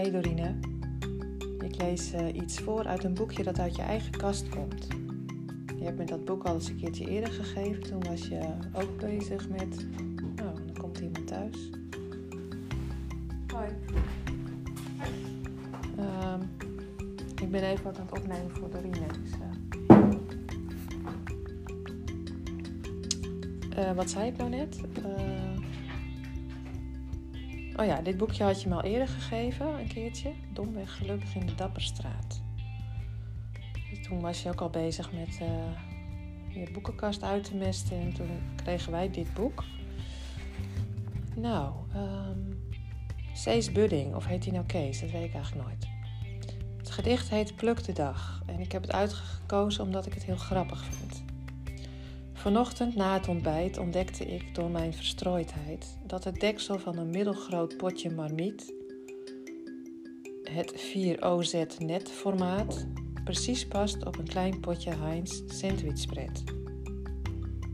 Dorine. Ik lees uh, iets voor uit een boekje dat uit je eigen kast komt. Je hebt me dat boek al eens een keertje eerder gegeven. Toen was je ook bezig met. Nou, dan komt iemand thuis. Hoi. Um, ik ben even wat aan het opnemen voor Dorine. Dus, uh, uh, wat zei ik nou net? Oh ja, dit boekje had je me al eerder gegeven, een keertje. Domweg gelukkig in de Dapperstraat. Dus toen was je ook al bezig met uh, je boekenkast uit te mesten. En toen kregen wij dit boek. Nou, um, Budding, of heet hij nou Kees? Dat weet ik eigenlijk nooit. Het gedicht heet Pluk de Dag. En ik heb het uitgekozen omdat ik het heel grappig vind. Vanochtend na het ontbijt ontdekte ik door mijn verstrooidheid dat het deksel van een middelgroot potje marmiet, het 4OZ net formaat, precies past op een klein potje Heinz sandwichspread.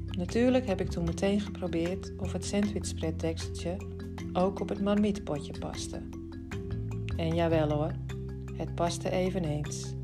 Natuurlijk heb ik toen meteen geprobeerd of het sandwichspread dekseltje ook op het marmietpotje paste. En jawel hoor, het paste eveneens.